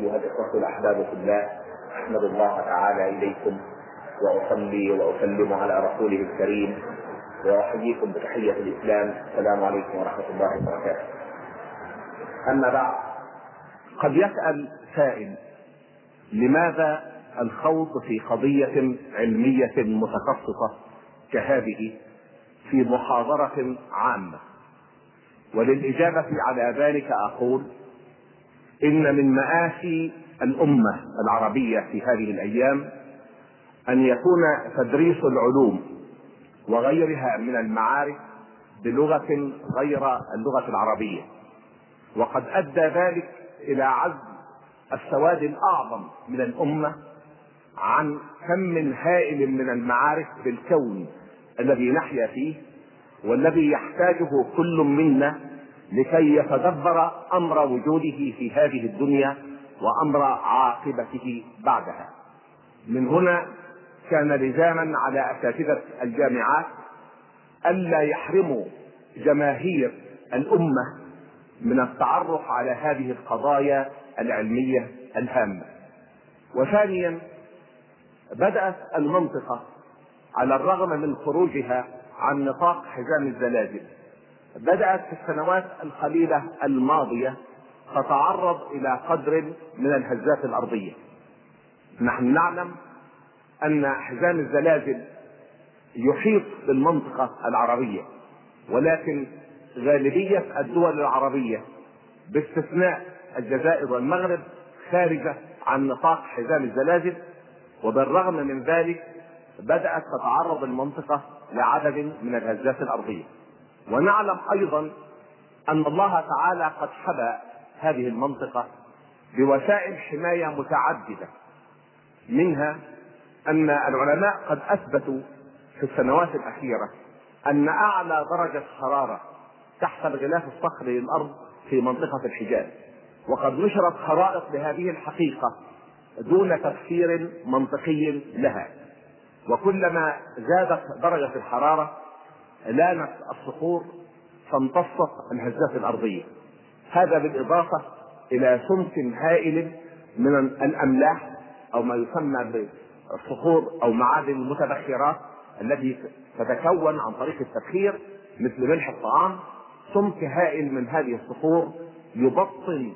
ايها الاخوه الأحباب في الله. أحمد الله تعالى إليكم وأصلي وأسلم على رسوله الكريم. وأحييكم بتحية الإسلام. السلام عليكم ورحمة الله وبركاته. أما بعد قد يسأل سائل لماذا الخوض في قضية علمية متخصصة كهذه في محاضرة عامة؟ وللإجابة على ذلك أقول إن من مآسي الأمة العربية في هذه الأيام أن يكون تدريس العلوم وغيرها من المعارف بلغة غير اللغة العربية. وقد أدى ذلك إلى عزل السواد الأعظم من الأمة عن كم هائل من المعارف في الكون الذي نحيا فيه والذي يحتاجه كل منا لكي يتدبر أمر وجوده في هذه الدنيا وأمر عاقبته بعدها. من هنا كان لزاما على أساتذة الجامعات ألا يحرموا جماهير الأمة من التعرف على هذه القضايا العلمية الهامة. وثانيا بدأت المنطقة على الرغم من خروجها عن نطاق حزام الزلازل. بدأت في السنوات القليلة الماضية تتعرض إلى قدر من الهزات الأرضية. نحن نعلم أن حزام الزلازل يحيط بالمنطقة العربية ولكن غالبية الدول العربية باستثناء الجزائر والمغرب خارجة عن نطاق حزام الزلازل وبالرغم من ذلك بدأت تتعرض المنطقة لعدد من الهزات الأرضية. ونعلم أيضا أن الله تعالى قد حبى هذه المنطقة بوسائل حماية متعددة منها أن العلماء قد أثبتوا في السنوات الأخيرة أن أعلى درجة حرارة تحت الغلاف الصخري للأرض في منطقة الحجاز. وقد نشرت خرائط لهذه الحقيقة دون تفسير منطقي لها. وكلما زادت درجة الحرارة لانت الصخور فامتصت الهزات الأرضية. هذا بالإضافة إلى سمك هائل من الأملاح أو ما يسمى بالصخور أو معادن المتبخرات التي تتكون عن طريق التبخير مثل ملح الطعام. سمك هائل من هذه الصخور يبطن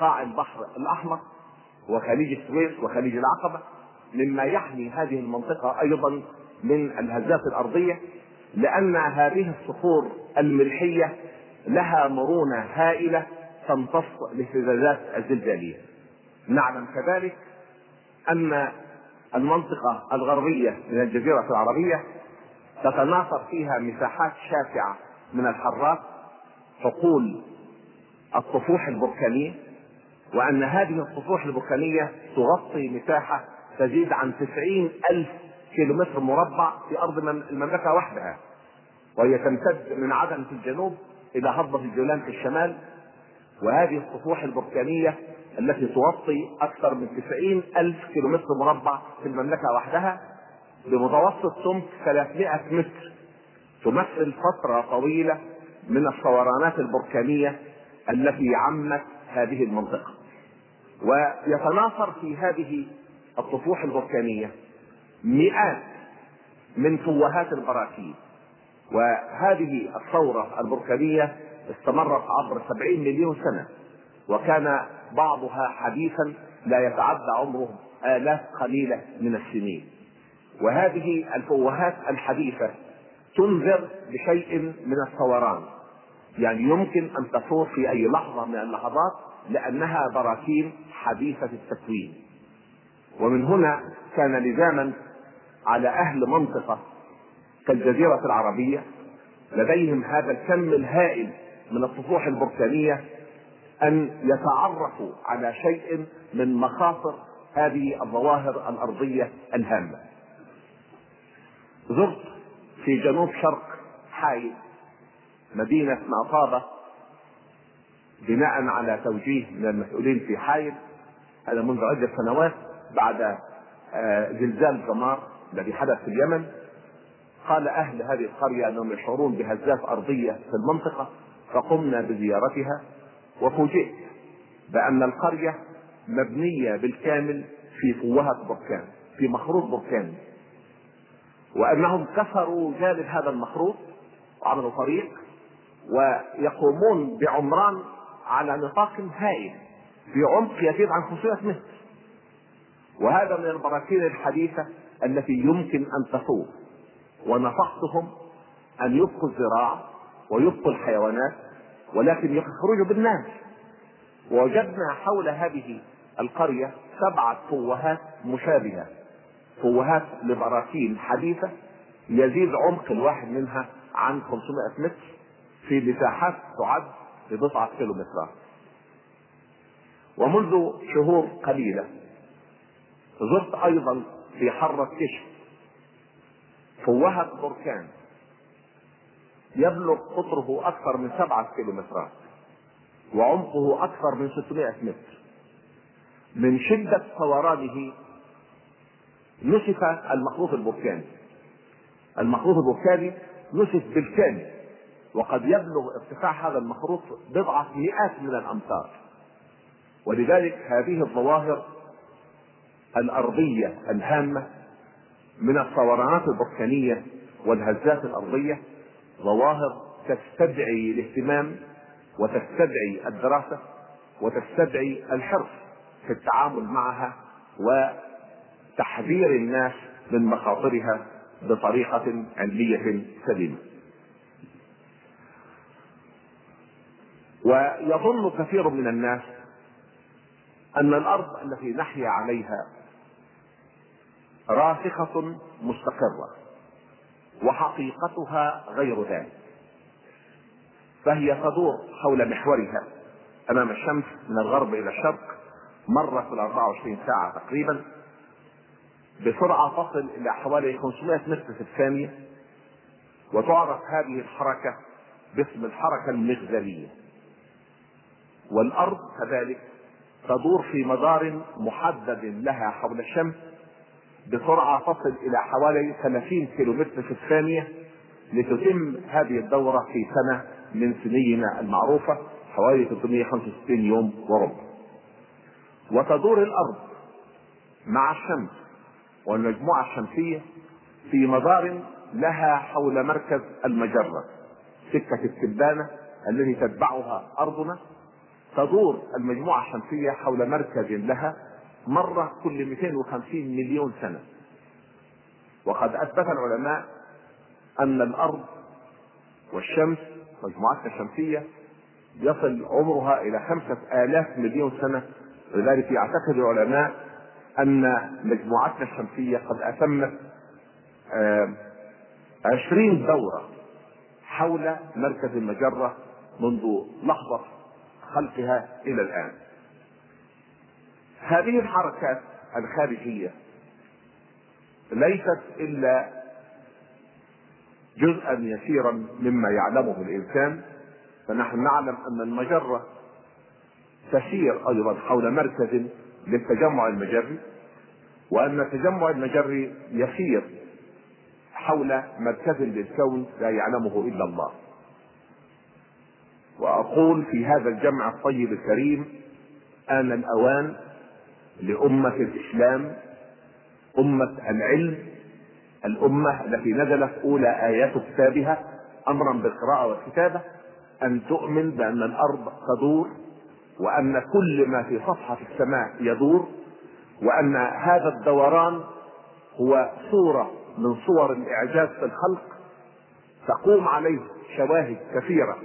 قاع البحر الأحمر وخليج السويس وخليج العقبة مما يحمي هذه المنطقة أيضا من الهزات الأرضية. لأن هذه الصخور الملحية لها مرونة هائلة تمتص الاهتزازات الزلزالية. نعلم كذلك أن المنطقة الغربية من الجزيرة العربية تتناثر فيها مساحات شاسعة من الحرات حقول الطفوح البركانية وأن هذه السطوح البركانية تغطي مساحة تزيد عن تسعين ألف كيلومتر مربع في أرض المملكة وحدها وهي تمتد من عدن في الجنوب إلى هضبة الجولان في الشمال. وهذه السطوح البركانية التي تغطي أكثر من تسعين ألف كيلومتر مربع في المملكة وحدها بمتوسط سمك 300 متر. تمثل فترة طويلة من الثورانات البركانية التي عمت هذه المنطقة. ويتناثر في هذه الطفوح البركانية مئات من فوهات البراكين. وهذه الثورة البركانية استمرت عبر سبعين مليون سنة وكان بعضها حديثا لا يتعدى عمره آلاف قليلة من السنين. وهذه الفوهات الحديثة تنذر بشيء من الثوران. يعني يمكن أن تثور في أي لحظة من اللحظات لأنها براكين حديثة التكوين. ومن هنا كان لزاما على أهل منطقة كالجزيرة العربية لديهم هذا الكم الهائل من السطوح البركانية أن يتعرفوا على شيء من مخاطر هذه الظواهر الأرضية الهامة. زرت في جنوب شرق حائل مدينة مأطابة بناء على توجيه من المسؤولين في حائل هذا منذ عدة سنوات بعد زلزال جمار الذي حدث في اليمن قال أهل هذه القرية أنهم يشعرون بهزات أرضية في المنطقة فقمنا بزيارتها وفوجئت بأن القرية مبنية بالكامل في فوهة بركان في مخروط بركاني وأنهم كسروا جانب هذا المخروط وعملوا طريق ويقومون بعمران على نطاق هائل بعمق يزيد عن 500 متر. وهذا من البراكين الحديثة التي يمكن أن تفوق. ونصحتهم أن يبقوا الزراعة ويبقوا الحيوانات ولكن يخرجوا بالناس. ووجدنا حول هذه القرية سبعة فوهات مشابهة. فوهات لبراكين حديثة يزيد عمق الواحد منها عن 500 متر في مساحات تعد ببضعة كيلومترات. ومنذ شهور قليلة زرت أيضا في حرة كشف فوهة بركان. يبلغ قطره أكثر من سبعة كيلومترات. وعمقه أكثر من 600 متر. من شدة فورانه نسف المخروط البركاني. المخروط البركاني نسف بالكامل. وقد يبلغ ارتفاع هذا المخروط بضعة مئات من الأمتار. ولذلك هذه الظواهر الأرضية الهامة من الفورانات البركانية والهزات الأرضية ظواهر تستدعي الاهتمام وتستدعي الدراسة وتستدعي الحرص في التعامل معها وتحذير الناس من مخاطرها بطريقة علمية سليمة. ويظن كثير من الناس أن الأرض التي نحيا عليها راسخة مستقرة وحقيقتها غير ذلك. فهي تدور حول محورها أمام الشمس من الغرب إلى الشرق مرة في ال 24 ساعة تقريبا بسرعة تصل إلى حوالي 500 متر في الثانية وتعرف هذه الحركة باسم الحركة المغزلية. والأرض كذلك تدور في مدار محدد لها حول الشمس بسرعة تصل إلى حوالي 30 كيلومتر في الثانية لتتم هذه الدورة في سنة من سنينا المعروفة حوالي 365 يوم وربع. وتدور الأرض مع الشمس والمجموعة الشمسية في مدار لها حول مركز المجرة سكة التبانة التي تتبعها أرضنا. تدور المجموعة الشمسية حول مركز لها مرة كل 250 مليون سنة. وقد أثبت العلماء أن الأرض والشمس مجموعتنا الشمسية يصل عمرها إلى خمسة آلاف مليون سنة. لذلك يعتقد العلماء أن مجموعتنا الشمسية قد أتمت عشرين دورة حول مركز المجرة منذ لحظة خلقها إلى الآن. هذه الحركات الخارجية ليست إلا جزءا يسيرا مما يعلمه الإنسان فنحن نعلم أن المجرة تسير أيضا حول مركز للتجمع المجري وأن التجمع المجري يسير حول مركز للكون لا يعلمه إلا الله. وأقول في هذا الجمع الطيب الكريم آن الأوان لأمة الإسلام أمة العلم الأمة التي نزلت أولى آيات كتابها أمرا بالقراءة والكتابة أن تؤمن بأن الأرض تدور وأن كل ما في صفحة السماء يدور وأن هذا الدوران هو صورة من صور الإعجاز في الخلق تقوم عليه شواهد كثيرة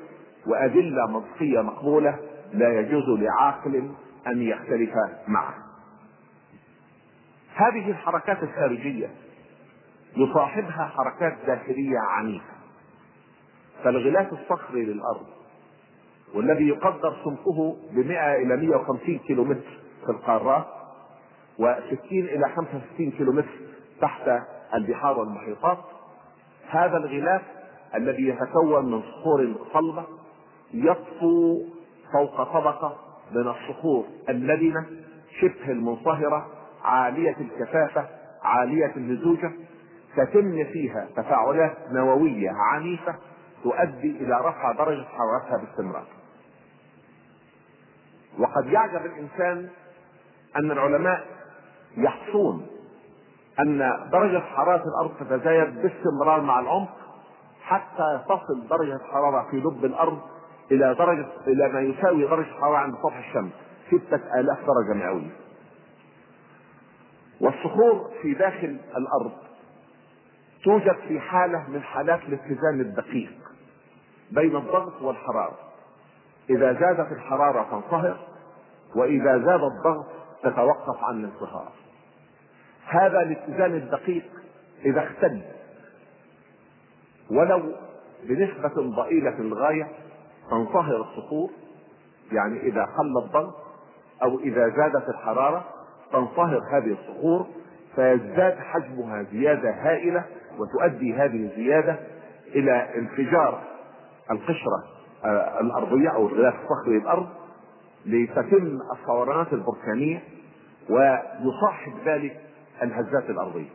وأدلة منطقية مقبولة لا يجوز لعاقل أن يختلف معه. هذه الحركات الخارجية يصاحبها حركات داخلية عنيفة. فالغلاف الصخري للأرض والذي يقدر سمكه ب 100 إلى 150 كيلو متر في القارات و60 إلى 65 كيلو متر تحت البحار والمحيطات هذا الغلاف الذي يتكون من صخور صلبة يطفو فوق طبقة من الصخور اللبنة شبه المنصهرة عالية الكثافة عالية اللزوجة تتم فيها تفاعلات نووية عنيفة تؤدي إلى رفع درجة حرارتها باستمرار. وقد يعجب الإنسان أن العلماء يحصون أن درجة حرارة الأرض تتزايد باستمرار مع العمق حتى تصل درجة الحرارة في لب الأرض إلى درجة إلى ما يساوي درجة الحرارة عند سطح الشمس ستة آلاف درجة مئوية والصخور في داخل الأرض توجد في حالة من حالات الاتزان الدقيق بين الضغط والحرارة. إذا زادت الحرارة تنصهر وإذا زاد الضغط تتوقف عن الانصهار هذا الاتزان الدقيق إذا اختل ولو بنسبة ضئيلة للغاية تنصهر الصخور يعني إذا قل الضغط أو إذا زادت الحرارة تنصهر هذه الصخور فيزداد حجمها زيادة هائلة وتؤدي هذه الزيادة إلى انفجار القشرة آه، الأرضية أو الغلاف الصخري الأرض لتتم الثورانات البركانية ويصاحب ذلك الهزات الأرضية.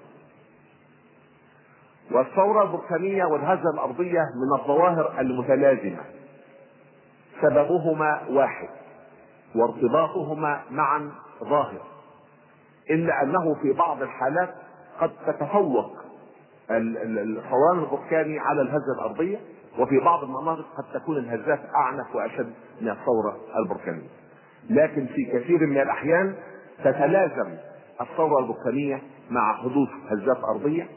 والثورة البركانية والهزة الأرضية من الظواهر المتلازمة. سببهما واحد وارتباطهما معا ظاهر. إلا أنه في بعض الحالات قد تتفوق الفوران البركاني على الهزة الأرضية وفي بعض المناطق قد تكون الهزات أعنف وأشد من الثورة البركانية. لكن في كثير من الأحيان تتلازم الثورة البركانية مع حدوث هزات أرضية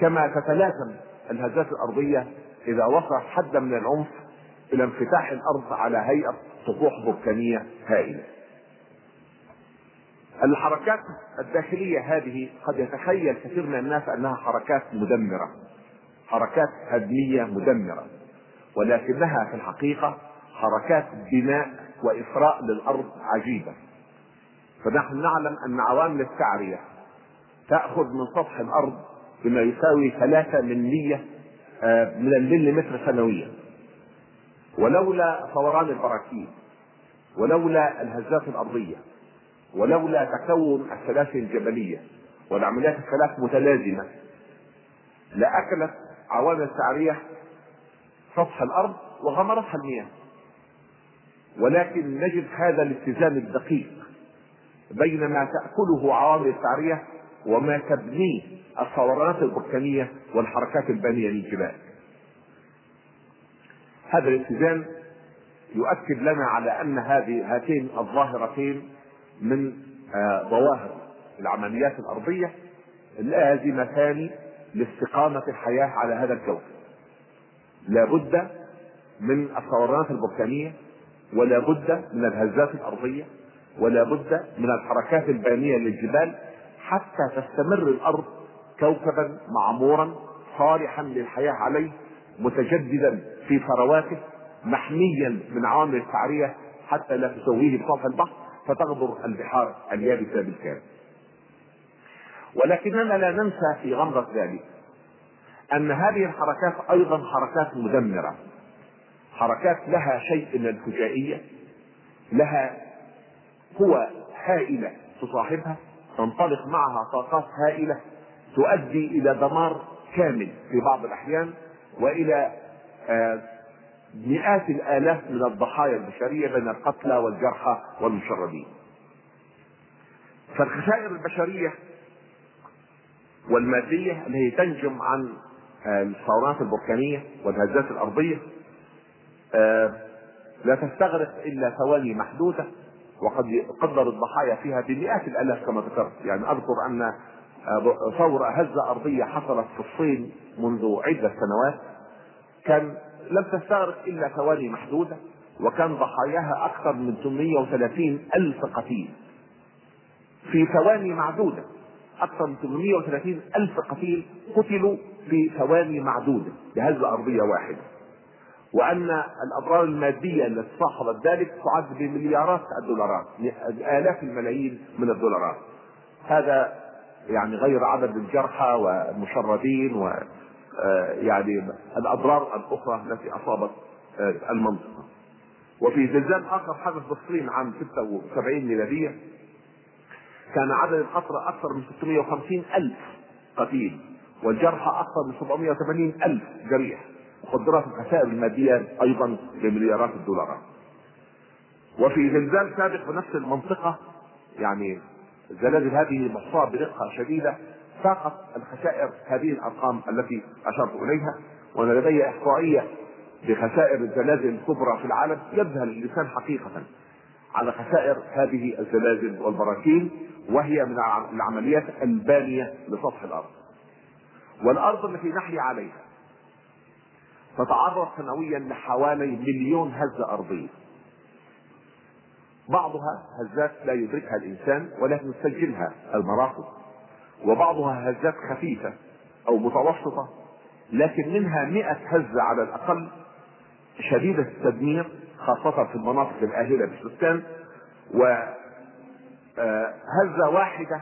كما تتلازم الهزات الأرضية إذا وصل حدا من العنف إلى انفتاح الأرض على هيئة سطوح بركانية هائلة. الحركات الداخلية هذه قد يتخيل كثير من الناس أنها حركات مدمرة حركات هدمية مدمرة ولكنها في الحقيقة حركات بناء وإثراء للأرض عجيبة. فنحن نعلم أن عوامل التعرية تأخذ من سطح الأرض بما يساوي ثلاثة من مية آه، من المليمتر سنويا. ولولا فوران البراكين ولولا الهزات الأرضية ولولا تكون السلاسل الجبلية والعمليات الثلاث متلازمة لأكلت عوامل التعرية سطح الأرض وغمرتها المياه. ولكن نجد هذا الاتزان الدقيق بين ما تأكله عوامل التعرية وما تبنيه الثورات البركانية والحركات البانية للجبال. هذا الاتزان يؤكد لنا على أن هذه هاتين الظاهرتين من آه، ظواهر العمليات الأرضية اللازمتان لاستقامة الحياة على هذا الكوكب لابد من الثورات البركانية ولا بد من الهزات الأرضية ولا بد من الحركات البانية للجبال حتى تستمر الأرض كوكبا معمورا صالحا للحياة عليه متجددا في ثرواته محميا من عوامل التعرية حتى لا تسويه بسطح البحر. فتغدر البحار اليابسة بالكامل ولكننا لا ننسى في غمرة ذلك أن هذه الحركات أيضا حركات مدمرة. حركات لها شيء من الفجائية لها قوى هائلة تصاحبها تنطلق معها طاقات هائلة تؤدي إلى دمار كامل في بعض الأحيان وإلى آه، مئات الآلاف من الضحايا البشرية بين القتلى والجرحى والمشردين. فالخسائر البشرية والمادية التي تنجم عن آه، الثورات البركانية والهزات الأرضية آه، لا تستغرق إلا ثواني محدودة وقد يقدر الضحايا فيها بمئات الآلاف كما ذكرت. يعني أذكر أن آه، ثورة هزة أرضية حصلت في الصين منذ عدة سنوات. كان لم تستغرق إلا ثواني محدودة وكان ضحاياها أكثر من 830 ألف قتيل. في ثواني معدودة أكثر من 830 ألف قتيل قتلوا في ثواني معدودة بهزة أرضية واحدة. وأن الأضرار المادية التي صاحبت ذلك تعد بمليارات الدولارات آلاف الملايين من الدولارات. هذا يعني غير عدد الجرحى والمشردين و يعني الأضرار الأخرى التي أصابت آه، المنطقة. وفي زلزال آخر حدث بالصين عام 76 ميلادية كان عدد القتلى أكثر من 650 ألف قتيل والجرحى أكثر من 780 ألف جريح وقدرت الخسائر المادية أيضا بمليارات الدولارات. وفي زلزال سابق في نفس المنطقة يعني الزلازل هذه محصاة بدقة شديدة فاقت الخسائر هذه الأرقام التي أشرت إليها وأنا لدي إحصائية بخسائر الزلازل الكبرى في العالم يذهل الإنسان حقيقة على خسائر هذه الزلازل والبراكين وهي من العمليات البانية لسطح الأرض. والأرض التي نحيا عليها تتعرض سنويا لحوالي مليون هزة أرضية. بعضها هزات لا يدركها الإنسان ولكن تسجلها المراقب وبعضها هزات خفيفة أو متوسطة لكن منها مئة هزة على الأقل شديدة التدمير خاصة في المناطق الآهلة بالسكان وهزة واحدة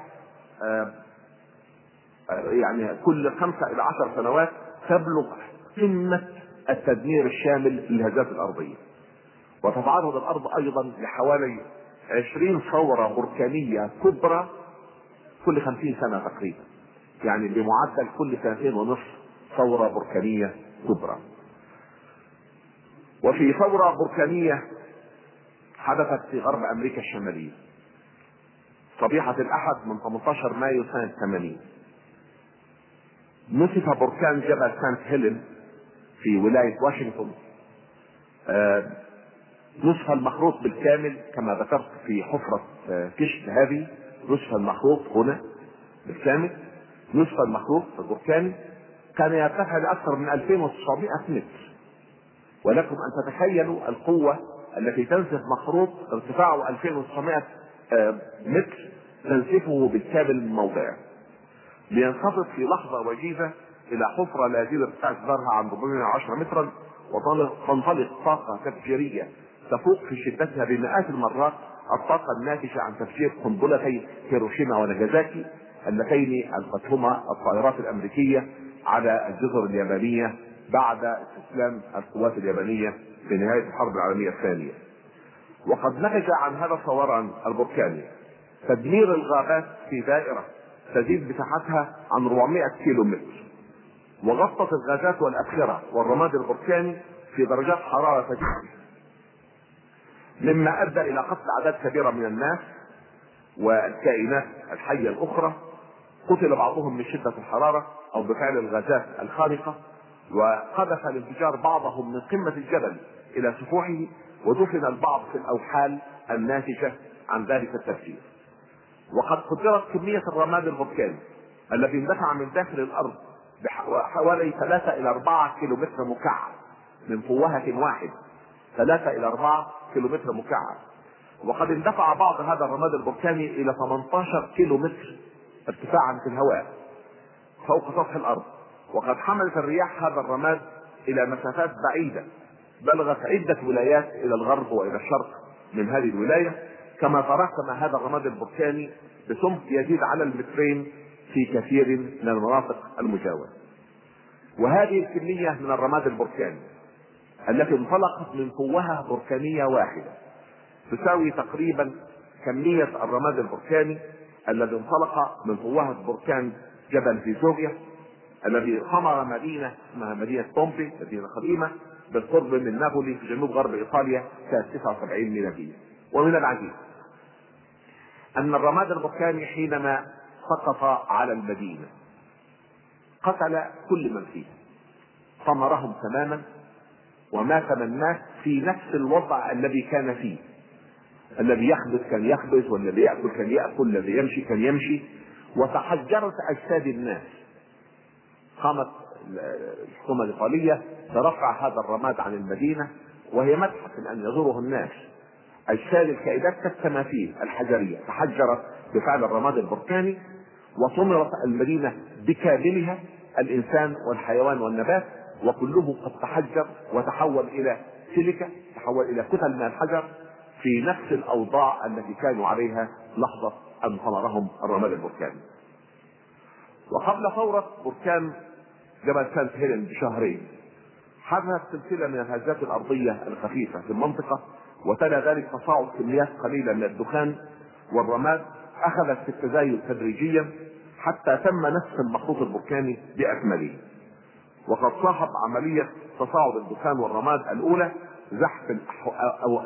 يعني كل خمسة إلى عشر سنوات تبلغ قمة التدمير الشامل للهزات الأرضية. وتتعرض الأرض أيضا لحوالي عشرين ثورة بركانية كبرى كل خمسين سنة تقريبا. يعني بمعدل كل سنتين ونصف ثورة بركانية كبرى. وفي ثورة بركانية حدثت في غرب أمريكا الشمالية. صبيحة الأحد من 18 مايو سنة 80 نسف بركان جبل سانت هيلين في ولاية واشنطن. آه نسف المخروط بالكامل كما ذكرت في حفرة آه كشف هذه. نسف المخروط هنا بالكامل نسف المخروط البركاني كان يرتفع لأكثر من 2900 متر. ولكم أن تتخيلوا القوة التي تنسف مخروط ارتفاعه 2900 آه متر تنسفه بالكامل من موضعه. لينخفض في لحظة وجيزة إلى حفرة لا يزيد ارتفاع جدارها عن 410 مترا وتنطلق طاقة تفجيرية تفوق في شدتها بمئات المرات الطاقة الناتجة عن تفجير قنبلتي هيروشيما وناجازاكي اللتين ألقتهما الطائرات الأمريكية على الجزر اليابانية بعد استسلام القوات اليابانية في نهاية الحرب العالمية الثانية. وقد نتج عن هذا الثوران البركاني. تدمير الغابات في دائرة تزيد مساحتها عن 400 كيلو متر وغطت الغازات والأبخرة والرماد البركاني في درجات حرارة جدا مما أدى إلى قتل أعداد كبيرة من الناس والكائنات الحية الأخرى. قتل بعضهم من شدة الحرارة أو بفعل الغازات الخانقة وقذف الانفجار بعضهم من قمة الجبل إلى سفوحه ودفن البعض في الأوحال الناتجة عن ذلك التفجير. وقد قدرت كمية الرماد البركاني الذي اندفع من داخل الأرض بحوالي 3 إلى 4 كيلو متر مكعب من فوهة واحد 3 إلى 4 كيلو متر مكعب. وقد اندفع بعض هذا الرماد البركاني إلى 18 كيلو متر ارتفاعا في الهواء فوق سطح الأرض. وقد حملت الرياح هذا الرماد إلى مسافات بعيدة بلغت عدة ولايات إلى الغرب وإلى الشرق من هذه الولاية. كما تراكم هذا الرماد البركاني بسمك يزيد على المترين في كثير من المناطق المجاورة. وهذه الكمية من الرماد البركاني التي انطلقت من قوة بركانية واحدة تساوي تقريبا كمية الرماد البركاني الذي انطلق من قوة بركان جبل فيزوفيا الذي خمر مدينة اسمها مدينة بومبي مدينة قديمة بالقرب من نابولي في جنوب غرب إيطاليا سنة 79 ميلادية. ومن العجيب أن الرماد البركاني حينما سقط على المدينة قتل كل من فيها ثمرهم تماما ومات من مات في نفس الوضع الذي كان فيه. الذي يخبز كان يخبز والذي يأكل كان يأكل والذي يمشي كان يمشي. وتحجرت أجساد الناس. قامت الحكومة الإيطالية برفع هذا الرماد عن المدينة وهي متحف أن يزوره الناس. أجساد الكائنات كالتماثيل الحجرية. تحجرت بفعل الرماد البركاني وطمرت المدينة بكاملها الإنسان والحيوان والنبات. وكله قد تحجر وتحول إلى سيليكا تحول إلى كتل من الحجر في نفس الأوضاع التي كانوا عليها لحظة أن ثمرهم الرماد البركاني. وقبل ثورة بركان جبل سانت هيلين بشهرين حدثت سلسلة من الهزات الأرضية الخفيفة في المنطقة وتلا ذلك تصاعد كميات قليلة من الدخان والرماد أخذت في التزايد تدريجيا حتى تم نسف المخطوط البركاني بأكمله. وقد صاحب عملية تصاعد الدخان والرماد الأولى زحف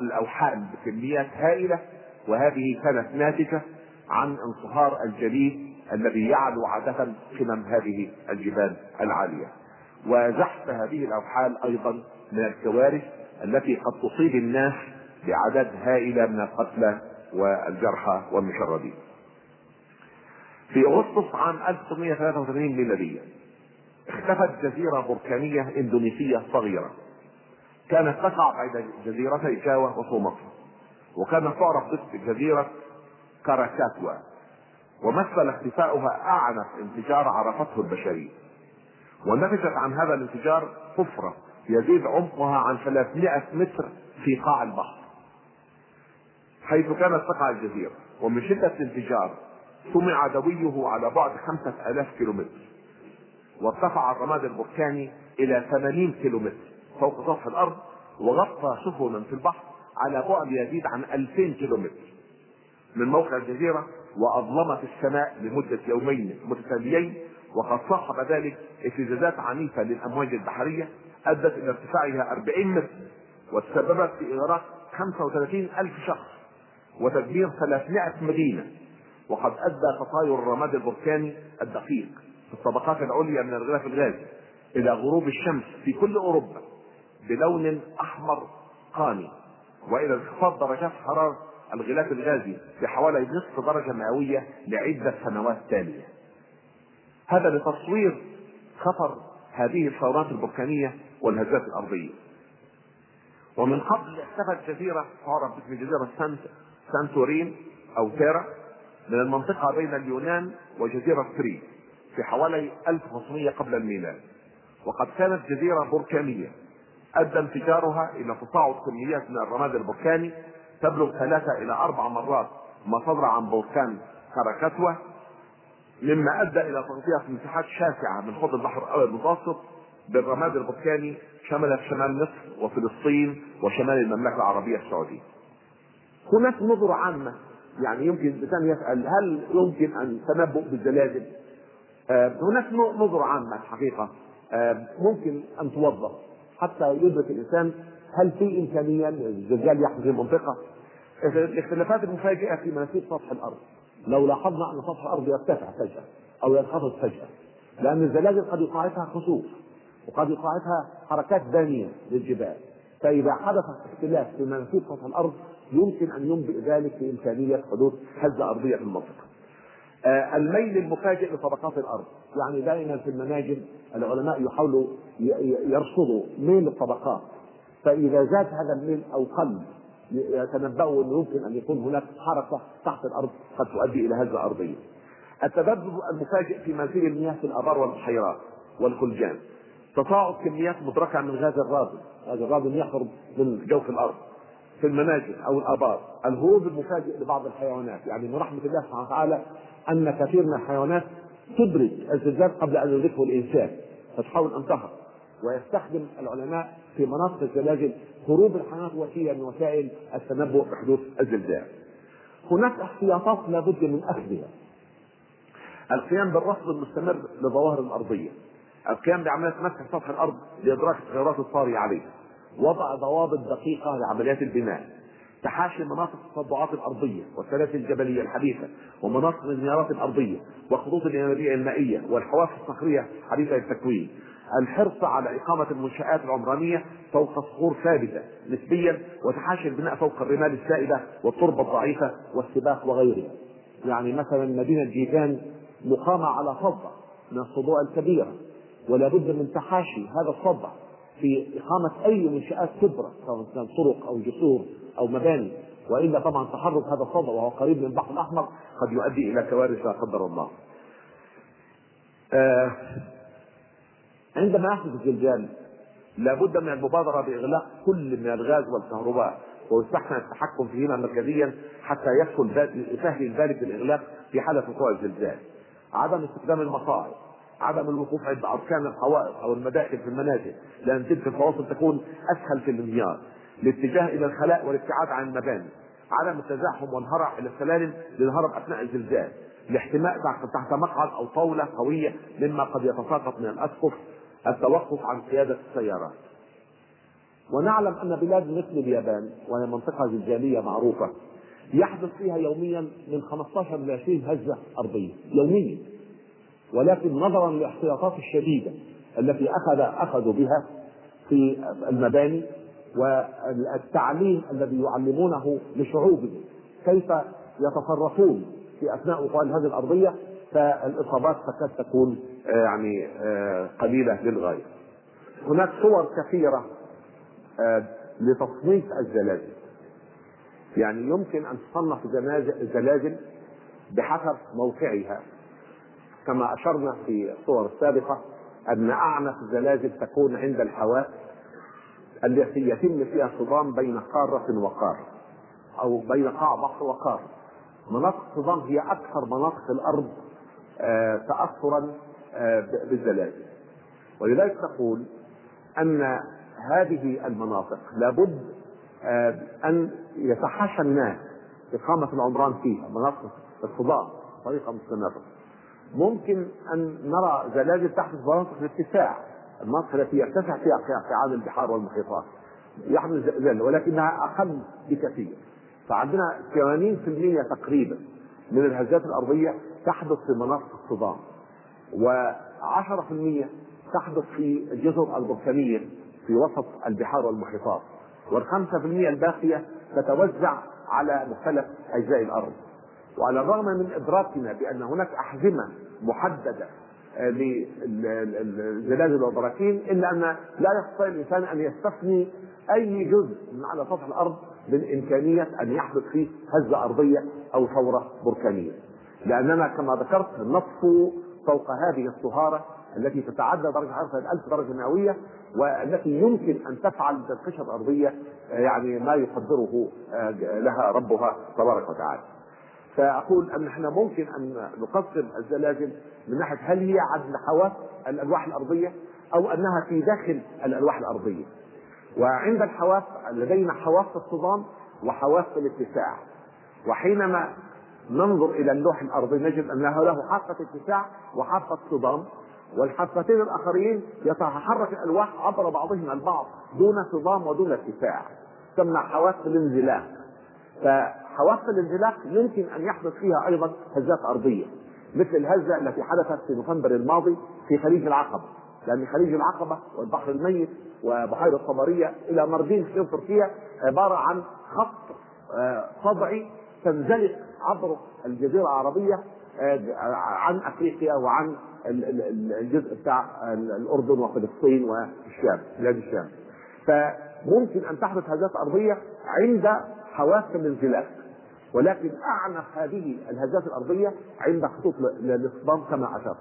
الاوحال بكميات هائلة وهذه كانت ناتجة عن انصهار الجليد الذي يعلو عادة قمم هذه الجبال العالية. وزحف هذه الأوحال أيضا من الكوارث التي قد تصيب الناس بعدد هائلة من القتلى والجرحى والمشردين. في أغسطس عام 1983 ميلادية اختفت جزيرة بركانية إندونيسية صغيرة. كانت تقع بين جزيرتي جاوا وسومطرة وكانت تعرف باسم جزيرة كاراكاتوا ومثل اختفاؤها أعنف انفجار عرفته البشرية. ونتجت عن هذا الانفجار حفرة يزيد عمقها عن 300 متر في قاع البحر. حيث كانت تقع الجزيرة ومن شدة الانفجار سمع دويه على بعد خمسة آلاف كيلومتر. وارتفع الرماد البركاني إلى 80 كيلومتر فوق سطح الأرض وغطى سفنا في البحر على بعد يزيد عن 2000 كيلومتر من موقع الجزيرة وأظلمت السماء لمدة يومين متتاليين وقد صاحب ذلك اهتزازات عنيفة للأمواج البحرية أدت إلى ارتفاعها 40 متر وتسببت في إغراق 35 ألف شخص وتدمير 300 مدينة وقد أدى تطاير الرماد البركاني الدقيق. في الطبقات العليا من الغلاف الغازي إلى غروب الشمس في كل أوروبا بلون أحمر قاني وإلى انخفاض درجات حرارة الغلاف الغازي بحوالي نصف درجة مئوية لعدة سنوات تالية. هذا لتصوير خطر هذه الثورات البركانية والهزات الأرضية. ومن قبل اختفت جزيرة تعرف باسم جزيرة سانت سانتورين أو تيرا من المنطقة بين اليونان وجزيرة كريت في حوالي 1500 قبل الميلاد وقد كانت جزيرة بركانية أدى انفجارها إلى تصاعد كميات من الرماد البركاني تبلغ ثلاثة إلى أربع مرات ما صدر عن بركان كاراكاتوا مما أدى إلى تغطية مساحات شاسعة من حوض البحر المتوسط بالرماد البركاني شملت شمال مصر وفلسطين وشمال المملكة العربية السعودية. هناك نظرة عامة يعني يمكن الإنسان يسأل هل يمكن أن تنبؤ بالزلازل؟ آه هناك نظرة عامة الحقيقة آه ممكن أن توظف حتى يدرك الإنسان هل في إمكانية للزلزال يحدث في المنطقة؟ الاختلافات المفاجئة في مناسيب سطح الأرض لو لاحظنا أن سطح الأرض يرتفع فجأة أو ينخفض فجأة لأن الزلازل قد يقاعدها خسوف وقد يقاعدها حركات دانية للجبال فإذا حدث اختلاف في مناسيب سطح الأرض يمكن أن ينبئ ذلك بإمكانية حدوث هزة أرضية في المنطقة. آه الميل المفاجئ لطبقات الأرض، يعني دائما في المناجم العلماء يحاولوا يرصدوا ميل الطبقات، فإذا زاد هذا الميل أو قل يتنبأوا أنه يمكن أن يكون هناك حركة تحت الأرض قد تؤدي إلى هزة أرضية. التذبذب المفاجئ في منزل المياه في الآبار والبحيرات والخلجان. تصاعد كميات مدركة من غاز الرادون، غاز الرادون يخرج من جوف الأرض. في المناجم أو الأبار الهروب المفاجئ لبعض الحيوانات يعني من رحمة الله سبحانه وتعالى أن كثير من الحيوانات تدرك الزلزال قبل أن يدركه الإنسان فتحاول أن تهرب ويستخدم العلماء في مناطق الزلازل هروب الحيوانات وسيله من وسائل التنبؤ بحدوث الزلزال. هناك احتياطات لابد من أخذها. القيام بالرصد المستمر للظواهر الأرضية. القيام بعملية مسح سطح الأرض لإدراك التغيرات الطارئه عليها. وضع ضوابط دقيقة لعمليات البناء تحاشي مناطق التصدعات الأرضية والسلاسل الجبلية الحديثة ومناطق الانهيارات الأرضية والخطوط الينابيع المائية والحواف الصخرية حديثة التكوين الحرص على إقامة المنشآت العمرانية فوق صخور ثابتة نسبيا وتحاشي البناء فوق الرمال السائبة والتربة الضعيفة والسباق وغيرها. يعني مثلا مدينة جيزان مقامة على صدع من الصدوع الكبيرة ولا بد من تحاشي هذا الصدع في إقامة أي منشآت كبرى سواء كانت طرق أو جسور أو مباني وإلا طبعا تحرك هذا الصدع وهو قريب من البحر الأحمر قد يؤدي إلى كوارث لا قدر الله. آه عندما يحدث الزلزال لابد من المبادرة بإغلاق كل من الغاز والكهرباء ويستحسن التحكم فيهما مركزيا حتى يسهل يسهل ذلك الإغلاق في حالة وقوع الزلزال. عدم استخدام المصاعد عدم الوقوف عند أركان الحوائط أو المداخل في المنازل لأن تلك الفواصل تكون أسهل في الانهيار الاتجاه إلى الخلاء والابتعاد عن المباني عدم التزاحم والهرع إلى السلالم للهرب أثناء الزلزال الاحتماء تحت مقعد أو طاولة قوية مما قد يتساقط من الأسقف التوقف عن قيادة السيارات. ونعلم أن بلاد مثل اليابان وهي منطقة زلزالية معروفة يحدث فيها يوميا من 15 ل 20 هزه أرضية يوميا. ولكن نظرا للاحتياطات الشديدة التي اخذ أخذوا بها في المباني والتعليم الذي يعلمونه لشعوبهم كيف يتصرفون في أثناء وقوع الهزه الأرضية فالإصابات تكاد تكون يعني قليلة للغاية. هناك صور كثيرة لتصنيف الزلازل. يعني يمكن أن تصنف الزلازل بحسب موقعها كما أشرنا في الصور السابقة أن أعنف الزلازل تكون عند الحواف التي يتم فيها صدام بين قارة وقاره أو بين قاع بحر وقاره مناطق الصدام هي أكثر مناطق الأرض تاثرا بالزلازل. ولذلك تقول أن هذه المناطق لابد أن يتحاشى الناس إقامة العمران فيها مناطق الصدام طريقة مستمرة. ممكن أن نرى زلازل تحدث مناطق الاتساع. المناطق التي يرتفع فيها قاعان البحار والمحيطات. يحدث زلزال ولكنها أقل بكثير. فعندنا 80% تقريبا من الهزات الأرضية تحدث في مناطق الصدام و10% تحدث في الجزر البركانية في وسط البحار والمحيطات والخمسة في المية الباقية تتوزع على مختلف أجزاء الأرض. وعلى الرغم من إدراكنا بأن هناك أحزمة محددة للزلازل والبراكين إلا أن لا يستطيع الإنسان أن يستثني أي جزء من على سطح الأرض من إمكانية أن يحدث فيه هزة أرضية أو ثورة بركانية. لأننا كما ذكرت نطفو فوق هذه الصهارة التي تتعدى درجة حرارة الألف درجة مئوية والتي يمكن أن تفعل بالقشرة الأرضية يعني ما يقدره لها ربها تبارك وتعالى. فأقول أن إحنا ممكن أن نقسم الزلازل من ناحية هل هي عند حواف الألواح الأرضية أو أنها في داخل الألواح الأرضية. وعند الحواف لدينا حواف الصدام وحواف الاتساع. وحينما ننظر إلى اللوح الأرضي نجد أنه له حافة اتساع وحافة صدام. والحافتين الآخرين يتحرك الألواح عبر بعضهم البعض دون صدام ودون اتساع. تسمى حواس الانزلاق. فحواس الانزلاق يمكن أن يحدث فيها أيضا هزات أرضية مثل الهزة التي حدثت في نوفمبر الماضي في خليج العقبة لأن خليج العقبة والبحر الميت وبحيرة الطبرية إلى مردين في تركيا عبارة عن خط صدعي تنزلق عبر الجزيرة العربية عن أفريقيا وعن الجزء بتاع الأردن وفلسطين والشام بلاد الشام. فممكن أن تحدث هزات أرضية عند حواس الانزلاق. ولكن أعنف هذه الهزات الأرضية عند خطوط الاصطدام كما اشرت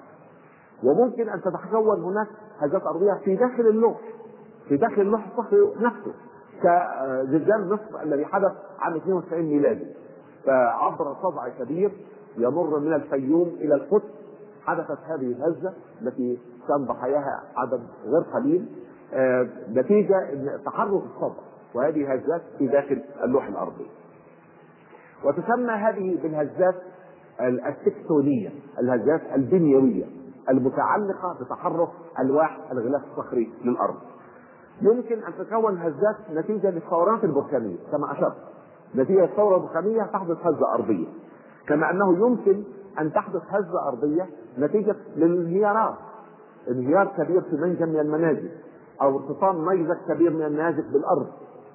وممكن أن تتكون هناك هزات أرضية في داخل اللوح في داخل اللوح الصخري نفسه كزلزال مصر الذي حدث عام 92 ميلادي فعبر صدع كبير يمر من الفيوم إلى القدس حدثت هذه الهزة التي كان ضحاياها عدد غير قليل آه نتيجة تحرك الصدع وهذه هزات في داخل اللوح الأرضي. وتسمى هذه بالهزات التكتونيه، الهزات البنيوية المتعلقة بتحرك ألواح الغلاف الصخري للارض. يمكن أن تتكون هزات نتيجة للثورات البركانية كما أشرت. نتيجة الثورة البركانية تحدث هزة أرضية. كما أنه يمكن أن تحدث هزة أرضية نتيجة للانهيارات انهيار كبير في منجم من المنازل أو ارتطام نيزك كبير من النازك بالأرض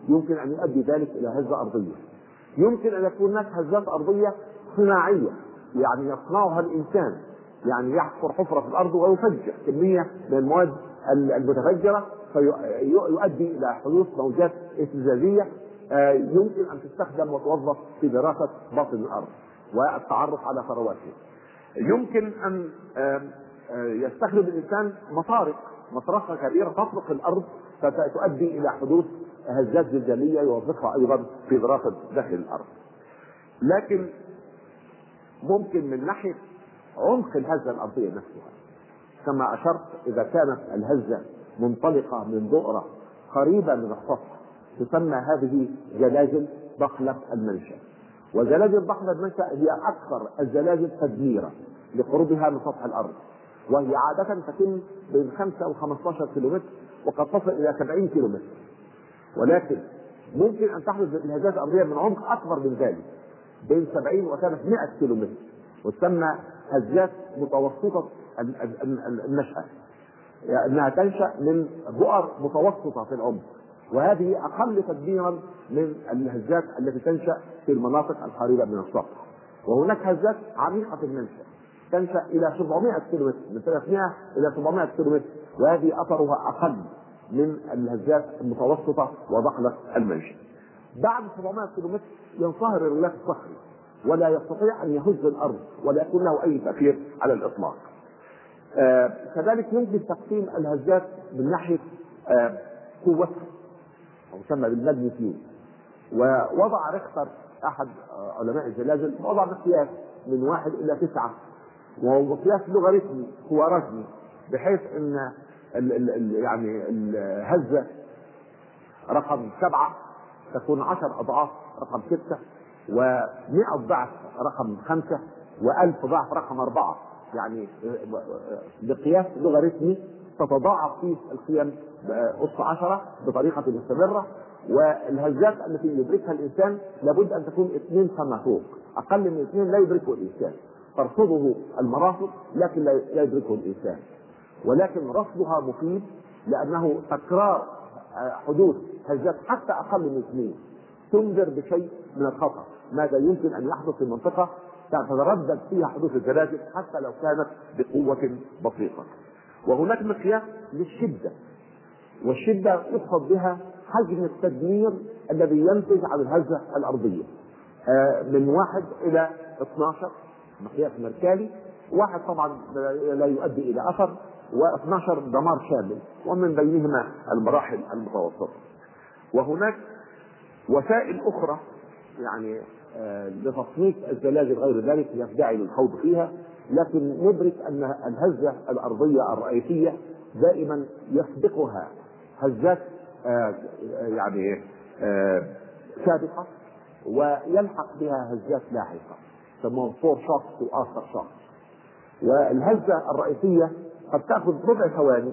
يمكن أن يؤدي ذلك إلى هزة أرضية يمكن أن يكون هناك هزات أرضية صناعية يعني يصنعها الإنسان يعني يحفر حفرة في الأرض ويفجر كمية من المواد المتفجرة فيؤدي إلى حدوث موجات اهتزازيه يمكن أن تستخدم وتوظف في دراسة باطن الأرض والتعرف على ثرواتها. يمكن أن يستخدم الإنسان مطارق مطرقه كبيرة تطرق الأرض فتؤدي إلى حدوث هزات زلزاليه يوظفها أيضا في دراسه داخل الأرض. لكن ممكن من ناحية عمق الهزة الأرضية نفسها. كما أشرت إذا كانت الهزة منطلقة من بؤره قريبة من السطح تسمى هذه زلازل ضخلة المنشأ. وزلازل ضخلة المنشأ هي أكثر الزلازل تدميرا لقربها من سطح الأرض. وهي عادة تتم بين 5 و 15 كيلومتر وقد تصل إلى 70 كيلومتر. ولكن ممكن أن تحدث الهزات الأرضية من عمق أكبر من ذلك بين 70 وكانت 100 كيلو متر وتسمى هزات متوسطة النشأة يعني انها تنشأ من بؤر متوسطة في العمر وهذه أقل تدميرا من الهزات التي تنشأ في المناطق القريبة من السطح وهناك هزات عميقة المنشأ تنشأ إلى 700 كيلو متر من 300 إلى 700 كيلو متر وهذه أثرها أقل. من الهزات المتوسطة وضحلة المنشأ. بعد 700 كيلو متر ينصهر الغلاف الصخري ولا يستطيع أن يهز الأرض ولا يكون له أي تأثير على الإطلاق. آه كذلك يمكن تقسيم الهزات من ناحية آه قوتها أو يسمى بالماجنتيود ووضع ريختر أحد علماء الزلازل وضع مقياس من واحد إلى تسعة. وهو مقياس لوغاريتمي خوارزمي بحيث إن يعني الهزة رقم سبعة تكون عشر أضعاف رقم ستة و100 ضعف رقم خمسة و1000 ضعف رقم أربعة. يعني بقياس لوغاريتمي تتضاعف فيه القيم أس عشرة بطريقة مستمرة والهزات التي يدركها الإنسان لابد أن تكون اثنين فما فوق. أقل من اثنين لا يدركه الإنسان. ترصده المراصد لكن لا يدركه الإنسان. ولكن رصدها مفيد لأنه تكرار حدوث هزات حتى أقل من اثنين. تنذر بشيء من الخطر ماذا يمكن أن يحدث في المنطقة؟ تتردد فيها حدوث الزلازل حتى لو كانت بقوة بسيطة. وهناك مقياس للشدة. والشدة يقصد بها حجم التدمير الذي ينتج عن الهزة الأرضية. من واحد إلى 12 مقياس مركالي واحد طبعا لا يؤدي إلى أثر. و12 دمار شامل ومن بينهما المراحل المتوسطة. وهناك وسائل أخرى يعني آه لتصنيف الزلازل غير ذلك لا داعي للخوض فيها لكن ندرك أن الهزة الأرضية الرئيسية دائما يسبقها هزات آه يعني آه سابقة ويلحق بها هزات لاحقة يسموهم foreshocks و aftershocks والهزة الرئيسية قد تأخذ ربع ثواني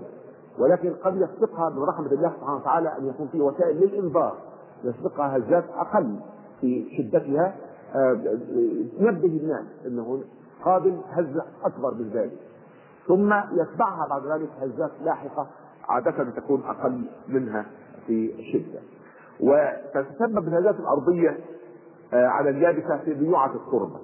ولكن قد يسبقها من رحمة الله سبحانه وتعالى أن يكون في وسائل للإنذار يسبقها هزات أقل في شدتها تنبه الناس إنه قابل هزه أكبر من ذلك. ثم يتبعها بعد ذلك هزات لاحقة عادة تكون أقل منها في الشده وتتسبب الهزات الأرضية على اليابسة في بيوعه التربة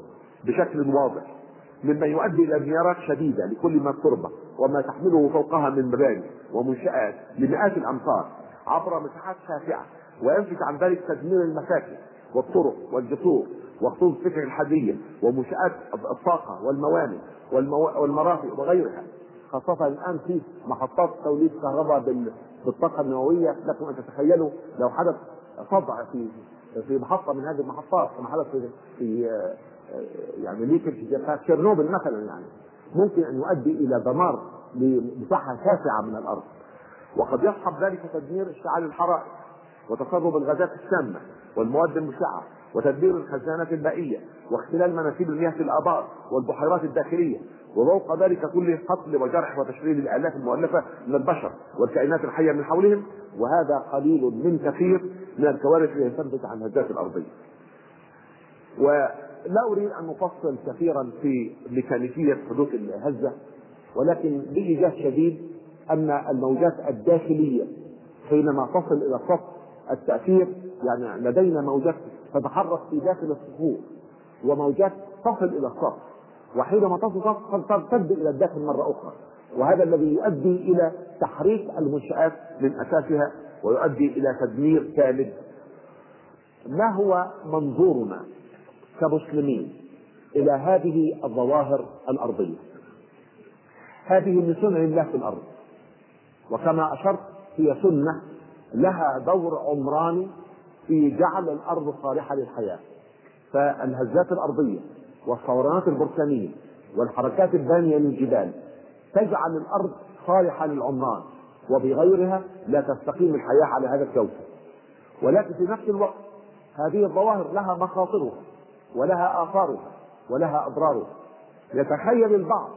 بشكل واضح مما يؤدي إلى انهيارات شديدة لكل ما التربه وما تحمله فوقها من مباني ومنشآت لمئات الامتار عبر مساحات شاسعه وينتج عن ذلك تدمير المساكن والطرق والجسور وخطوط السكك الحديديه ومنشآت الطاقه والموانئ والمو... والمرافق وغيرها. خاصة الآن في محطات توليد كهرباء بالطاقة النووية لكم أن تتخيلوا لو حدث صدع في في محطة من هذه المحطات كما حدث في, في يعني ليكج في تشيرنوبل مثلا يعني. ممكن أن يؤدي إلى دمار لمساحة شاسعة من الأرض وقد يصحب ذلك تدمير اشتعال الحرائق وتسرب الغازات السامه والمواد المشعة وتدمير الخزانات المائية واختلال مناسيب المياه في الآبار والبحيرات الداخلية وفوق ذلك كله قتل وجرح وتشريد الالاف المؤلفة من البشر والكائنات الحية من حولهم وهذا قليل من كثير من الكوارث التي تنتج عن الهزات الأرضية. ولا أريد أن أفصل كثيرا في ميكانيكية حدوث الهزة ولكن بايجاز شديد أن الموجات الداخلية حينما تصل إلى سطح التأثير يعني لدينا موجات تتحرك في داخل الصخور وموجات تصل إلى السطح وحينما تصل قد ترتد إلى الداخل مرة أخرى وهذا الذي يؤدي إلى تحريك المنشآت من أساسها ويؤدي إلى تدمير كامل ما هو منظورنا؟ كمسلمين إلى هذه الظواهر الأرضية. هذه من سنن الله في الأرض. وكما أشرت هي سنة لها دور عمراني في جعل الأرض صالحة للحياة. فالهزات الأرضية والثورات البركانية والحركات البانية للجبال تجعل الأرض صالحة للعمران وبغيرها لا تستقيم الحياة على هذا الكوكب. ولكن في نفس الوقت هذه الظواهر لها مخاطرها. ولها آثارها ولها أضرارها. يتخيل البعض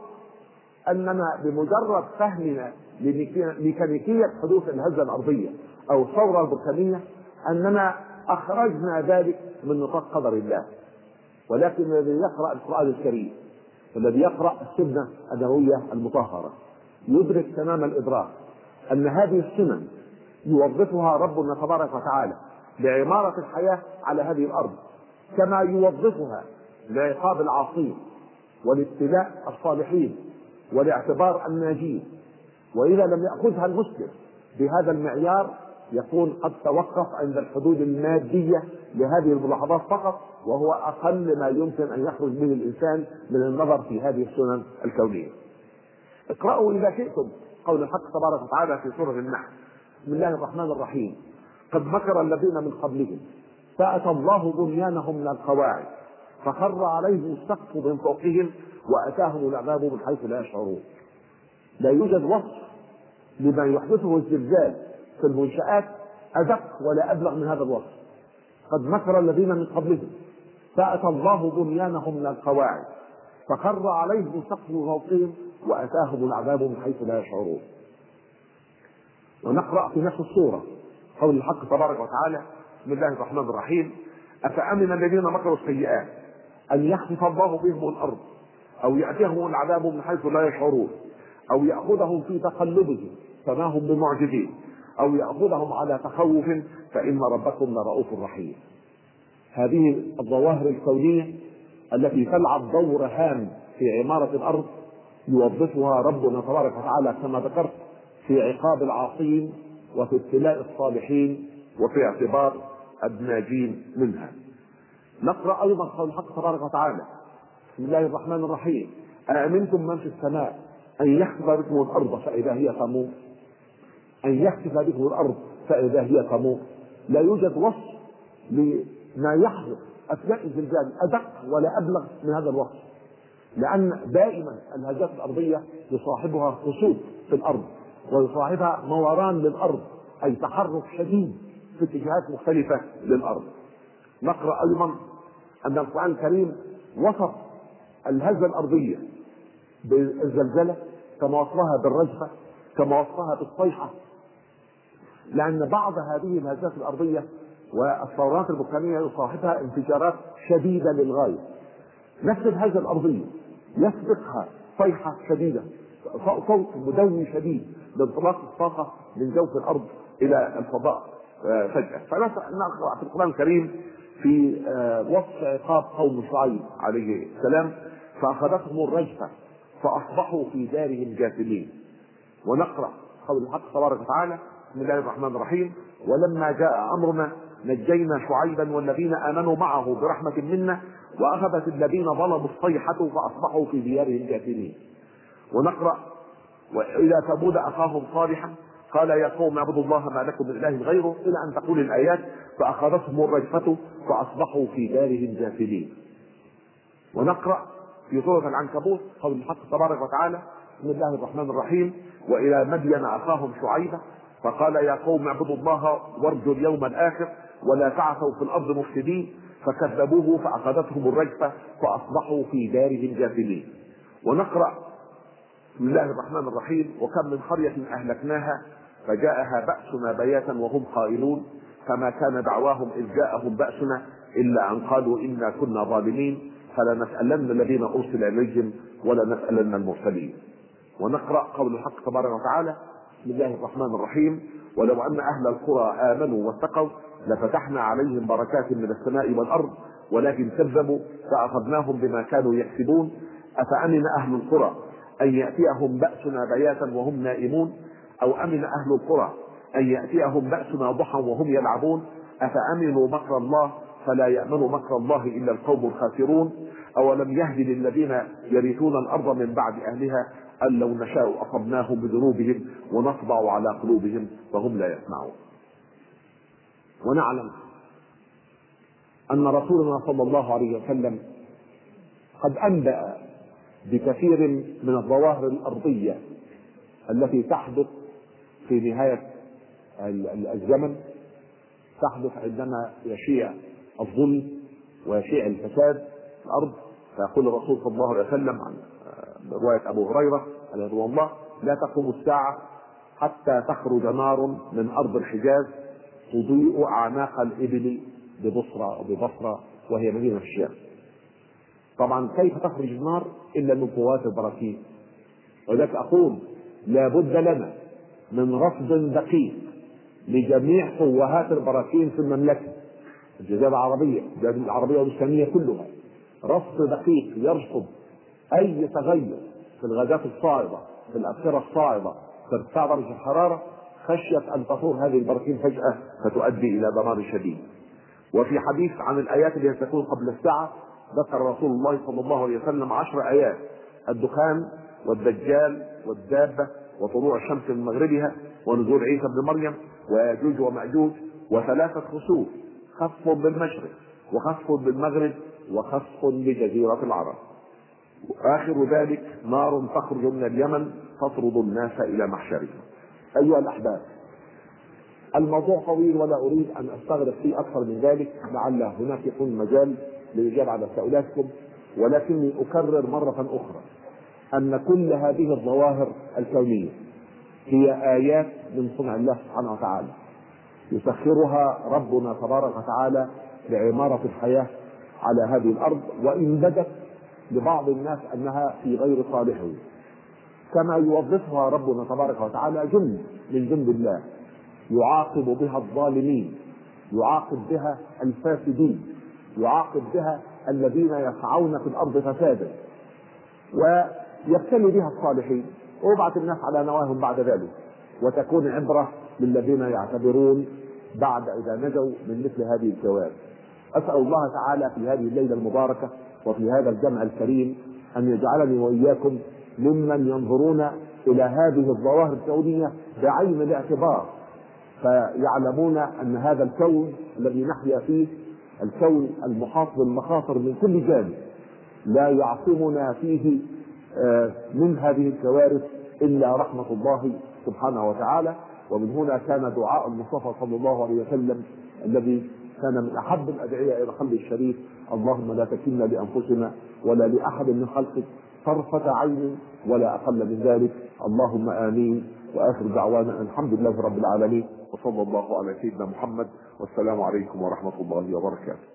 اننا بمجرد فهمنا لميكانيكيه حدوث الهزة الأرضية أو الثورة البركانية أننا أخرجنا ذلك من نطاق قدر الله. ولكن الذي يقرأ القرآن الكريم والذي يقرأ السنة النبوية المطهرة يدرك تمام الإدراك أن هذه السنن يوظفها ربنا تبارك وتعالى لعمارة الحياة على هذه الأرض. كما يوظفها لعقاب العاصين ولابتلاء الصالحين ولاعتبار الناجين. وإذا لم يأخذها المسلم بهذا المعيار يكون قد توقف عند الحدود المادية لهذه الملاحظات فقط وهو أقل ما يمكن أن يخرج به الإنسان من النظر في هذه السنن الكونية. اقرأوا إذا شئتم قول الحق تبارك وتعالى في سورة النحل. بسم الله الرحمن الرحيم. قد مكر الذين من قبلهم فأتى الله بنيانهم من القواعد فخر عليهم السقف من فوقهم وأتاهم العذاب من حيث لا يشعرون. لا يوجد وصف لما يحدثه الزلزال في المنشآت أدق ولا أبلغ من هذا الوصف. قد مكر الذين من قبلهم. فأتى الله بنيانهم من القواعد فخر عليهم سقف فوقهم وأتاهم العذاب من حيث لا يشعرون. ونقرأ في نفس السورة قول الحق تبارك وتعالى بسم الله الرحمن الرحيم. أفأمن الذين مكروا السيئات أن يخسف الله بهم الأرض أو يأتيهم العذاب من حيث لا يشعرون أو يأخذهم في تقلبهم فما هم بمعجزين أو يأخذهم على تخوف فإن ربكم لرؤوف رحيم. هذه الظواهر الكونية التي تلعب دور هام في عمارة الأرض يوظفها ربنا تبارك وتعالى كما ذكرت في عقاب العاصين وفي ابتلاء الصالحين وفي اعتبار الناجين منها. نقرأ أيضا قول الحق تبارك وتعالى. بسم الله الرحمن الرحيم. أأمنتم من في السماء أن يخسف بكم الأرض فإذا هي تمور أن يخسف بكم الأرض فإذا هي تمور لا يوجد وصف لما يحدث أثناء الزلزال أدق ولا أبلغ من هذا الوصف. لأن دائما الهجات الأرضية يصاحبها خسوف في الأرض ويصاحبها موران للأرض أي تحرك شديد. في اتجاهات مختلفة للأرض. نقرأ أيضا أن القرآن الكريم وصف الهزة الأرضية بالزلزلة كما وصفها بالرجفة كما وصفها بالصيحة. لأن بعض هذه الهزات الأرضية والثورات البركانية يصاحبها انفجارات شديدة للغاية. نفس الهزة الأرضية يسبقها صيحة شديدة صوت مدوي شديد لانطلاق الطاقة من جوف الأرض إلى الفضاء. فجأة. فنقرأ في القرآن الكريم في وصف عقاب قوم شعيب عليه السلام فأخذتهم الرجفة فأصبحوا في دارهم جاثمين. ونقرأ قول الحق تبارك وتعالى بسم الله الرحمن الرحيم ولما جاء أمرنا نجينا شعيبا والذين آمنوا معه برحمة منا وأخذت الذين ظلموا الصيحة فأصبحوا في ديارهم جاثمين. ونقرأ وإلى ثمود أخاهم صالحا قال يا قوم اعبدوا الله ما لكم من إله غيره إلى أن تقول الآيات فأخذتهم الرجفة فأصبحوا في دارهم جاثمين. ونقرأ في سورة العنكبوت قول الحق تبارك وتعالى بسم الله الرحمن الرحيم. وإلى مدين أخاهم شعيبا فقال يا قوم اعبدوا الله وارجوا اليوم الآخر ولا تعثوا في الأرض مفسدين. فكذبوه فأخذتهم الرجفة فأصبحوا في دارهم جاثمين. ونقرأ بسم الله الرحمن الرحيم. وكم من قرية أهلكناها فجاءها بأسنا بياتا وهم قائلون. فما كان دعواهم إذ جاءهم بأسنا إلا أن قالوا إنا كنا ظالمين. فلنسألن الذين أرسل إليهم ولنسألن المرسلين. ونقرأ قول الحق تبارك وتعالى بسم الله الرحمن الرحيم. ولو أن أهل القرى آمنوا واتقوا لفتحنا عليهم بركات من السماء والأرض ولكن كذبوا فأخذناهم بما كانوا يكسبون. أفأمن أهل القرى أن يأتيهم بأسنا بياتا وهم نائمون؟ أو أمن أهل القرى أن يأتيهم بأسنا ضحى وهم يلعبون؟ أفأمنوا مكر الله فلا يأمن مكر الله إلا القوم الخاسرون؟ أولم يهد للذين يرثون الأرض من بعد أهلها أن لو نشاء أصبناهم بذنوبهم ونطبع على قلوبهم فهم لا يسمعون. ونعلم أن رسولنا صلى الله عليه وسلم قد أنبأ بكثير من الظواهر الأرضية التي تحدث في نهاية الزمن تحدث عندما يشيع الظلم ويشيع الفساد في الأرض. فيقول الرسول صلى الله عليه وسلم عن رواية أبو هريرة عليه رضوان الله لا تقوم الساعة حتى تخرج نار من أرض الحجاز تضيء أعناق الإبل ببصرة ببصرة وهي مدينة الشام طبعا كيف تخرج النار إلا من قوات البراكين؟ ولذلك أقول لابد لنا من رصد دقيق لجميع قوات البراكين في المملكة. الجزيرة العربية البلاد العربية والإسلامية كلها. رصد دقيق يرصد أي تغير في الغازات الصاعدة في الابخره الصاعدة في ارتفاع درجه الحرارة خشية أن تثور هذه البراكين فجأة فتؤدي إلى دمار شديد. وفي حديث عن الآيات التي تكون قبل الساعة ذكر رسول الله صلى الله عليه وسلم عشر آيات. الدخان والدجال والدابة وطلوع الشمس من مغربها ونزول عيسى ابن مريم وياجوج ومأجوج وثلاثة خسوف خسف بالمشرق وخسف بالمغرب وخسف بجزيره العرب. وآخر ذلك نار تخرج من اليمن تطرد الناس إلى محشرهم. أيها الأحباب الموضوع طويل ولا أريد أن أستغرق فيه أكثر من ذلك لعل هناك يكون مجال للإجابة على تساؤلاتكم ولكني أكرر مرة أخرى. أن كل هذه الظواهر الكونية هي آيات من صنع الله سبحانه وتعالى. يسخرها ربنا تبارك وتعالى لعمارة الحياة على هذه الأرض وإن بدت لبعض الناس أنها في غير صالحه. كما يوظفها ربنا تبارك وتعالى جند من جند الله. يعاقب بها الظالمين يعاقب بها الفاسدين يعاقب بها الذين يسعون في الأرض فسادا. ويبتلي بها الصالحين ويبعث الناس على نواهم بعد ذلك. وتكون عبرة للذين يعتبرون بعد إذا نجوا من مثل هذه الكوارث أسأل الله تعالى في هذه الليلة المباركة وفي هذا الجمع الكريم أن يجعلني وإياكم ممن ينظرون إلى هذه الظواهر الكونية بعين الاعتبار فيعلمون أن هذا الكون الذي نحيا فيه الكون المحاط بالمخاطر من كل جانب لا يعصمنا فيه من هذه الكوارث إلا رحمة الله سبحانه وتعالى. ومن هنا كان دعاء المصطفى صلى الله عليه وسلم الذي كان من أحب الأدعية إلى قلبه الشريف. اللهم لا تكلنا لانفسنا ولا لأحد من خلقك طرفة عين ولا أقل من ذلك. اللهم آمين. وآخر دعوانا ان الحمد لله رب العالمين. وصلى الله على سيدنا محمد. والسلام عليكم ورحمة الله وبركاته.